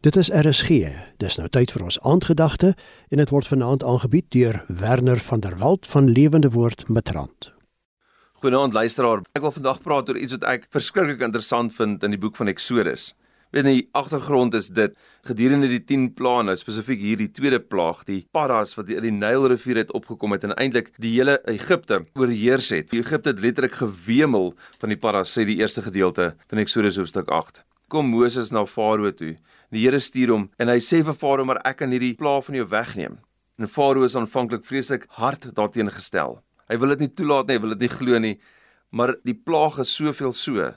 Dit is RSG. Dis nou tyd vir ons aandgedagte en dit word vanaand aangebied deur Werner van der Walt van Lewende Woord Matrant. Goeienaand luisteraar. Ek wil vandag praat oor iets wat ek verskriklik interessant vind in die boek van Eksodus. Weet jy, die agtergrond is dit gedurende die 10 plaae, nou spesifiek hierdie tweede plaag, die paras wat uit die Nylrivier het opgekom het en eintlik die hele Egipte oorheers het. Egipte het letterlik gewemel van die paras sê die eerste gedeelte van Eksodus hoofstuk 8 kom Moses na Farao toe. Die Here stuur hom en hy sê vir Farao maar ek kan hierdie plaag van jou wegneem. En Farao is aanvanklik vreeslik hard daarteenoor gestel. Hy wil dit nie toelaat nie, hy wil dit nie glo nie. Maar die plaag is soveel so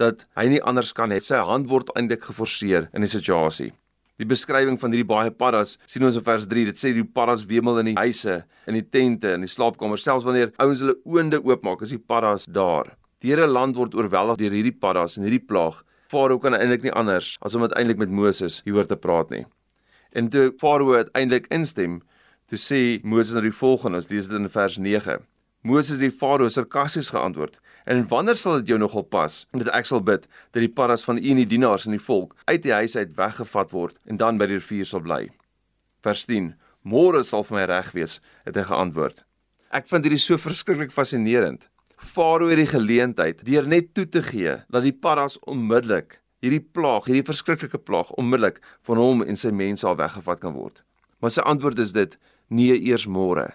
dat hy nie anders kan hê. Sy hand word eintlik geforseer in die situasie. Die beskrywing van hierdie baie paddas sien ons in vers 3. Dit sê die paddas wemel in die huise, in die tente, in die slaapkamers, selfs wanneer ouens hulle oonde oopmaak, is die paddas daar. Die hele land word oorweldig deur hierdie paddas en hierdie plaag Farao kan eintlik nie anders as om uiteindelik met Moses hieroor te praat nie. En toe Farao uiteindelik instem, toe sê Moses nou die volgende, ons lees dit in vers 9. Moses het die Farao sarkasties geantwoord: "En wanneer sal dit jou nogal pas dat ek sal bid dat die paras van u en die dienaars en die volk uit die huis uit weggevat word en dan by die rivier sal bly?" Vers 10: "Môre sal vir my reg wees," het hy geantwoord. Ek vind hierdie so verskriklik fascinerend. Farao het die geleentheid deur net toe te gee dat die paras onmiddellik hierdie plaag, hierdie verskriklike plaag onmiddellik van hom en sy mense al weggevat kan word. Maar sy antwoord is dit nee eers môre.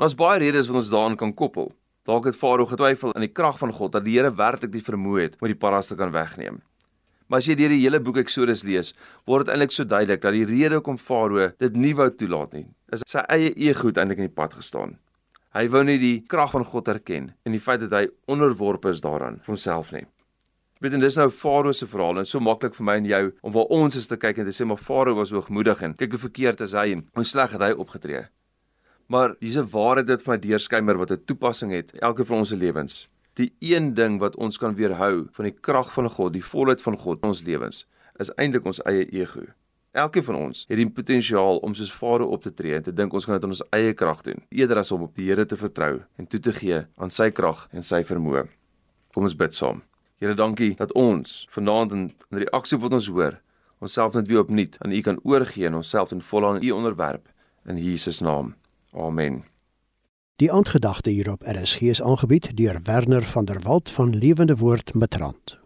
Ons baie redes wat ons daaraan kan koppel. Dalk het Farao getwyfel aan die krag van God dat die Here werklik die vermoë het om die paras te kan wegneem. Maar as jy deur die hele boek Eksodus lees, word dit eintlik so duidelik dat die rede hoekom Farao dit nie wou toelaat nie, is sy eie ego eintlik in die pad gestaan. Hy wou nie die krag van God erken en die feit dat hy onderworpe is daaraan vir homself nie. Weet en dis nou Farao se verhaal en so maklik vir my en jou om waar ons is te kyk en te sê maar Farao was hoogmoedig en kyk hoe verkeerd is hy en hoe sleg het hy opgetree. Maar hier's 'n waarheid dit van 'n deurskymer wat 'n toepassing het elke van ons se lewens. Die een ding wat ons kan weerhou van die krag van God, die volheid van God in ons lewens, is eintlik ons eie ego. Elkeen van ons het die potensiaal om soos Farao op te tree en te dink ons kan dit in ons eie krag doen, eerder as om op die Here te vertrou en toe te gee aan sy krag en sy vermoë. Kom ons bid saam. Here, dankie dat ons vanaand in, in reaksie op wat ons hoor, onsself net weer opnuut aan U kan oorgee en onsself in volle aan U onderwerp in Jesus naam. Amen. Die aandgedagte hierop is aangebied deur Werner van der Walt van Lewende Woord Matrant.